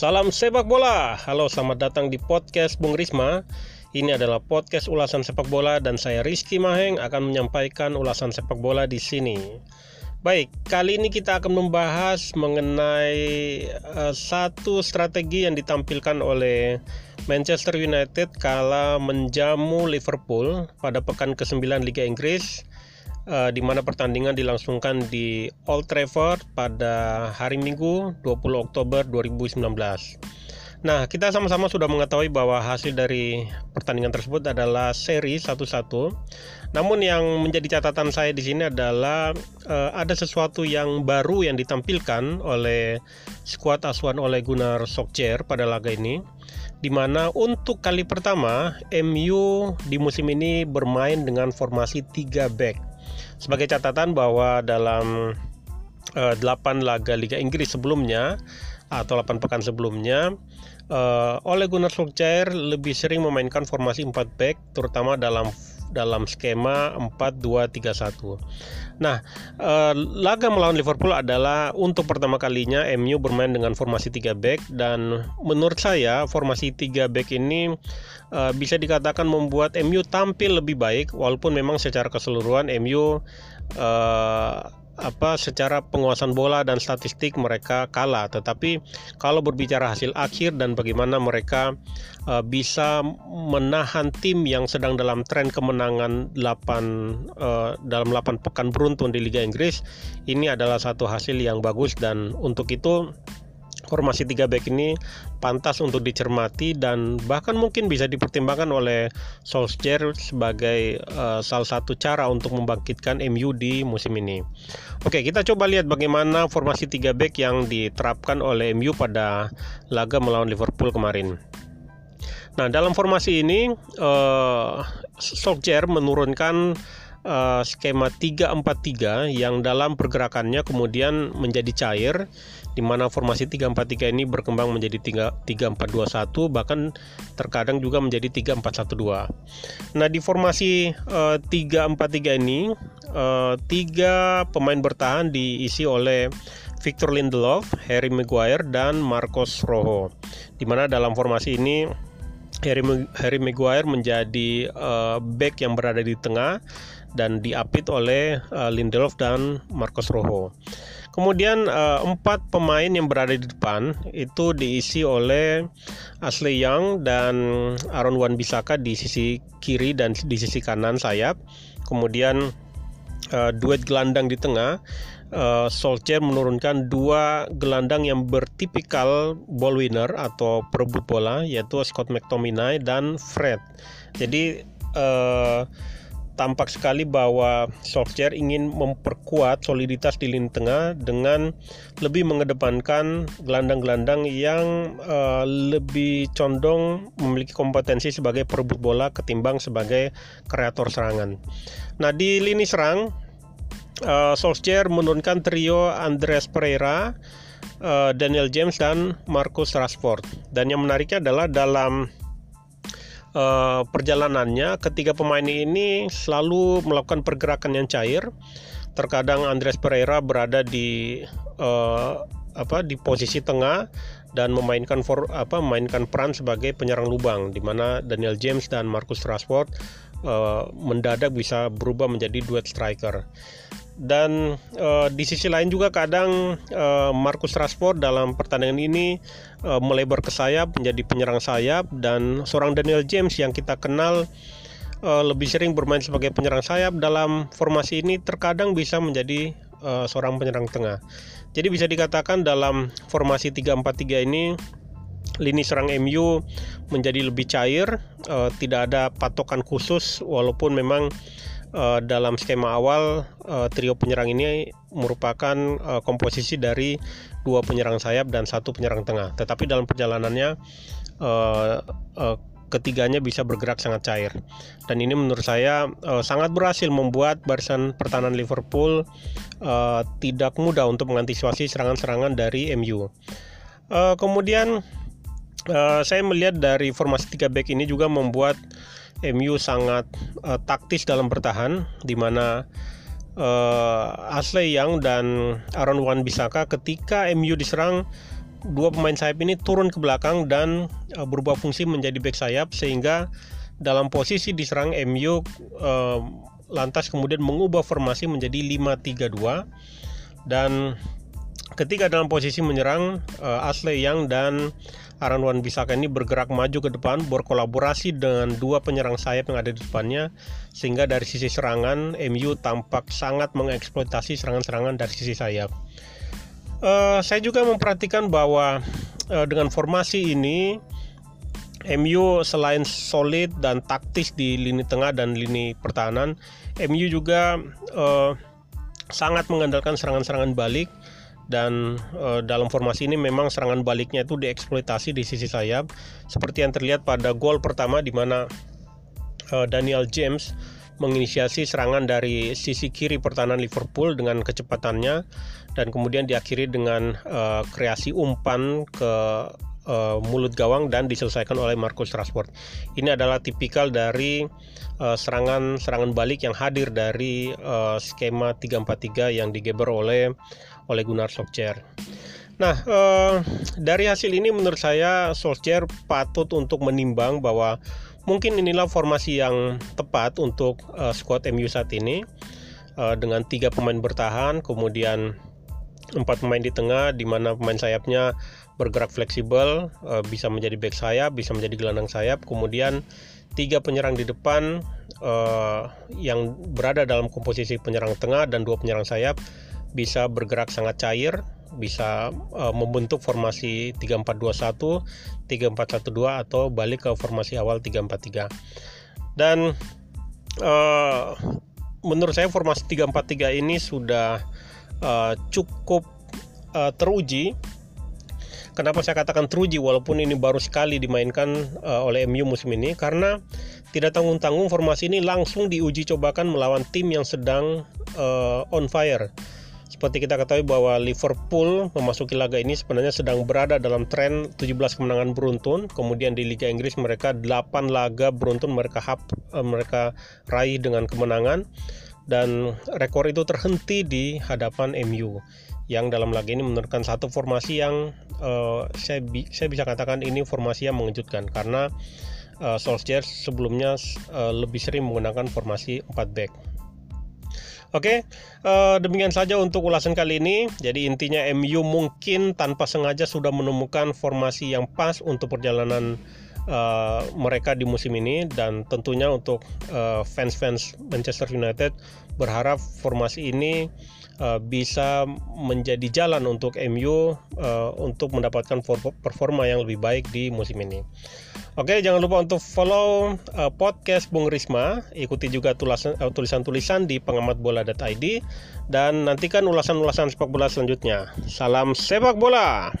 Salam sepak bola. Halo, selamat datang di podcast Bung Risma. Ini adalah podcast ulasan sepak bola dan saya Rizky Maheng akan menyampaikan ulasan sepak bola di sini. Baik, kali ini kita akan membahas mengenai uh, satu strategi yang ditampilkan oleh Manchester United kala menjamu Liverpool pada pekan ke-9 Liga Inggris uh, di mana pertandingan dilangsungkan di Old Trafford pada hari Minggu 20 Oktober 2019. Nah, kita sama-sama sudah mengetahui bahwa hasil dari pertandingan tersebut adalah seri 1-1. Namun yang menjadi catatan saya di sini adalah uh, ada sesuatu yang baru yang ditampilkan oleh skuad asuhan oleh Gunnar Solskjaer pada laga ini di mana untuk kali pertama MU di musim ini bermain dengan formasi 3 back. Sebagai catatan bahwa dalam uh, eh, 8 laga Liga Inggris sebelumnya atau 8 pekan sebelumnya uh, Ole Gunnar Solskjaer lebih sering memainkan formasi 4 back terutama dalam dalam skema 4-2-3-1. Nah, uh, laga melawan Liverpool adalah untuk pertama kalinya MU bermain dengan formasi 3 back dan menurut saya formasi 3 back ini uh, bisa dikatakan membuat MU tampil lebih baik walaupun memang secara keseluruhan MU uh, apa secara penguasaan bola dan statistik mereka kalah. Tetapi kalau berbicara hasil akhir dan bagaimana mereka uh, bisa menahan tim yang sedang dalam tren kemenangan 8 uh, dalam 8 pekan beruntun di Liga Inggris ini adalah satu hasil yang bagus dan untuk itu formasi 3 back ini pantas untuk dicermati dan bahkan mungkin bisa dipertimbangkan oleh Solskjaer sebagai uh, salah satu cara untuk membangkitkan MU di musim ini. Oke, kita coba lihat bagaimana formasi 3 back yang diterapkan oleh MU pada laga melawan Liverpool kemarin. Nah, dalam formasi ini uh, Solskjaer menurunkan uh, skema 3-4-3 yang dalam pergerakannya kemudian menjadi cair di mana formasi 3-4-3 ini berkembang menjadi 3-4-2-1 bahkan terkadang juga menjadi 3-4-1-2. Nah, di formasi uh, eh, 3-4-3 ini uh, tiga pemain bertahan diisi oleh Victor Lindelof, Harry Maguire dan Marcos Rojo. Di mana dalam formasi ini Harry, Harry Maguire menjadi uh, back yang berada di tengah dan diapit oleh uh, Lindelof dan Marcos Rojo. Kemudian uh, empat pemain yang berada di depan itu diisi oleh Ashley Young dan Aaron Wan Bisaka di sisi kiri dan di sisi kanan sayap. Kemudian uh, duet gelandang di tengah uh, Solskjaer menurunkan dua gelandang yang bertipikal ball winner atau perebut bola yaitu Scott McTominay dan Fred. Jadi uh, tampak sekali bahwa Solskjaer ingin memperkuat soliditas di lini tengah dengan lebih mengedepankan gelandang-gelandang yang uh, lebih condong memiliki kompetensi sebagai perebut bola ketimbang sebagai kreator serangan. Nah di lini serang uh, Solskjaer menurunkan trio Andres Pereira, uh, Daniel James dan Marcus Rashford. Dan yang menariknya adalah dalam uh, perjalanannya ketiga pemain ini selalu melakukan pergerakan yang cair. Terkadang Andres Pereira berada di uh, apa di posisi tengah dan memainkan for, apa memainkan peran sebagai penyerang lubang di mana Daniel James dan Marcus Rashford uh, mendadak bisa berubah menjadi duet striker dan uh, di sisi lain juga kadang uh, Marcus Rashford dalam pertandingan ini uh, melebar ke sayap menjadi penyerang sayap dan seorang Daniel James yang kita kenal uh, lebih sering bermain sebagai penyerang sayap dalam formasi ini terkadang bisa menjadi uh, seorang penyerang tengah. Jadi bisa dikatakan dalam formasi 3-4-3 ini lini serang MU menjadi lebih cair, tidak ada patokan khusus walaupun memang uh, dalam skema awal uh, trio penyerang ini merupakan uh, komposisi dari dua penyerang sayap dan satu penyerang tengah. Tetapi dalam perjalanannya ketiganya bisa bergerak sangat cair. Dan ini menurut saya sangat berhasil membuat barisan pertahanan Liverpool tidak mudah untuk mengantisipasi serangan-serangan dari MU. Kemudian saya melihat dari formasi 3 back ini juga membuat MU sangat uh, taktis dalam bertahan di mana uh, Ashley Young dan Aaron Wan Bisaka ketika MU diserang dua pemain sayap ini turun ke belakang dan uh, berubah fungsi menjadi back sayap sehingga dalam posisi diserang MU uh, lantas kemudian mengubah formasi menjadi 5-3-2 dan ketika dalam posisi menyerang uh, Ashley Young dan Aaron Wan Bisaka ini bergerak maju ke depan berkolaborasi dengan dua penyerang sayap yang ada di depannya sehingga dari sisi serangan MU tampak sangat mengeksploitasi serangan-serangan dari sisi sayap. Uh, saya juga memperhatikan bahwa uh, dengan formasi ini MU selain solid dan taktis di lini tengah dan lini pertahanan, MU juga uh, sangat mengandalkan serangan-serangan balik dan uh, dalam formasi ini memang serangan baliknya itu dieksploitasi di sisi sayap seperti yang terlihat pada gol pertama di mana uh, Daniel James menginisiasi serangan dari sisi kiri pertahanan Liverpool dengan kecepatannya dan kemudian diakhiri dengan uh, kreasi umpan ke uh, mulut gawang dan diselesaikan oleh Marcus Rashford. Ini adalah tipikal dari serangan-serangan uh, balik yang hadir dari uh, skema 343 yang digeber oleh oleh Gunnar Solskjaer. Nah, uh, dari hasil ini menurut saya Solskjaer patut untuk menimbang bahwa mungkin inilah formasi yang tepat untuk uh, squad MU saat ini uh, dengan tiga pemain bertahan, kemudian empat pemain di tengah, di mana pemain sayapnya bergerak fleksibel, uh, bisa menjadi back sayap, bisa menjadi gelandang sayap, kemudian tiga penyerang di depan uh, yang berada dalam komposisi penyerang tengah dan dua penyerang sayap bisa bergerak sangat cair bisa uh, membentuk formasi 3421, 3412 atau balik ke formasi awal 343. Dan uh, menurut saya formasi 343 ini sudah uh, cukup uh, teruji. Kenapa saya katakan teruji walaupun ini baru sekali dimainkan uh, oleh MU musim ini karena tidak tanggung-tanggung formasi ini langsung diuji cobakan melawan tim yang sedang uh, on fire seperti kita ketahui bahwa Liverpool memasuki laga ini sebenarnya sedang berada dalam tren 17 kemenangan beruntun. Kemudian di Liga Inggris mereka 8 laga beruntun mereka hap, eh, mereka raih dengan kemenangan dan rekor itu terhenti di hadapan MU yang dalam laga ini menurunkan satu formasi yang uh, saya, bi saya bisa katakan ini formasi yang mengejutkan karena uh, Solskjaer sebelumnya uh, lebih sering menggunakan formasi 4 back. Oke, uh, demikian saja untuk ulasan kali ini. Jadi intinya MU mungkin tanpa sengaja sudah menemukan formasi yang pas untuk perjalanan uh, mereka di musim ini dan tentunya untuk uh, fans-fans Manchester United berharap formasi ini uh, bisa menjadi jalan untuk MU uh, untuk mendapatkan performa yang lebih baik di musim ini. Oke, jangan lupa untuk follow uh, podcast Bung Risma. Ikuti juga uh, tulisan-tulisan di pengamatbola.id dan nantikan ulasan-ulasan sepak bola selanjutnya. Salam sepak bola.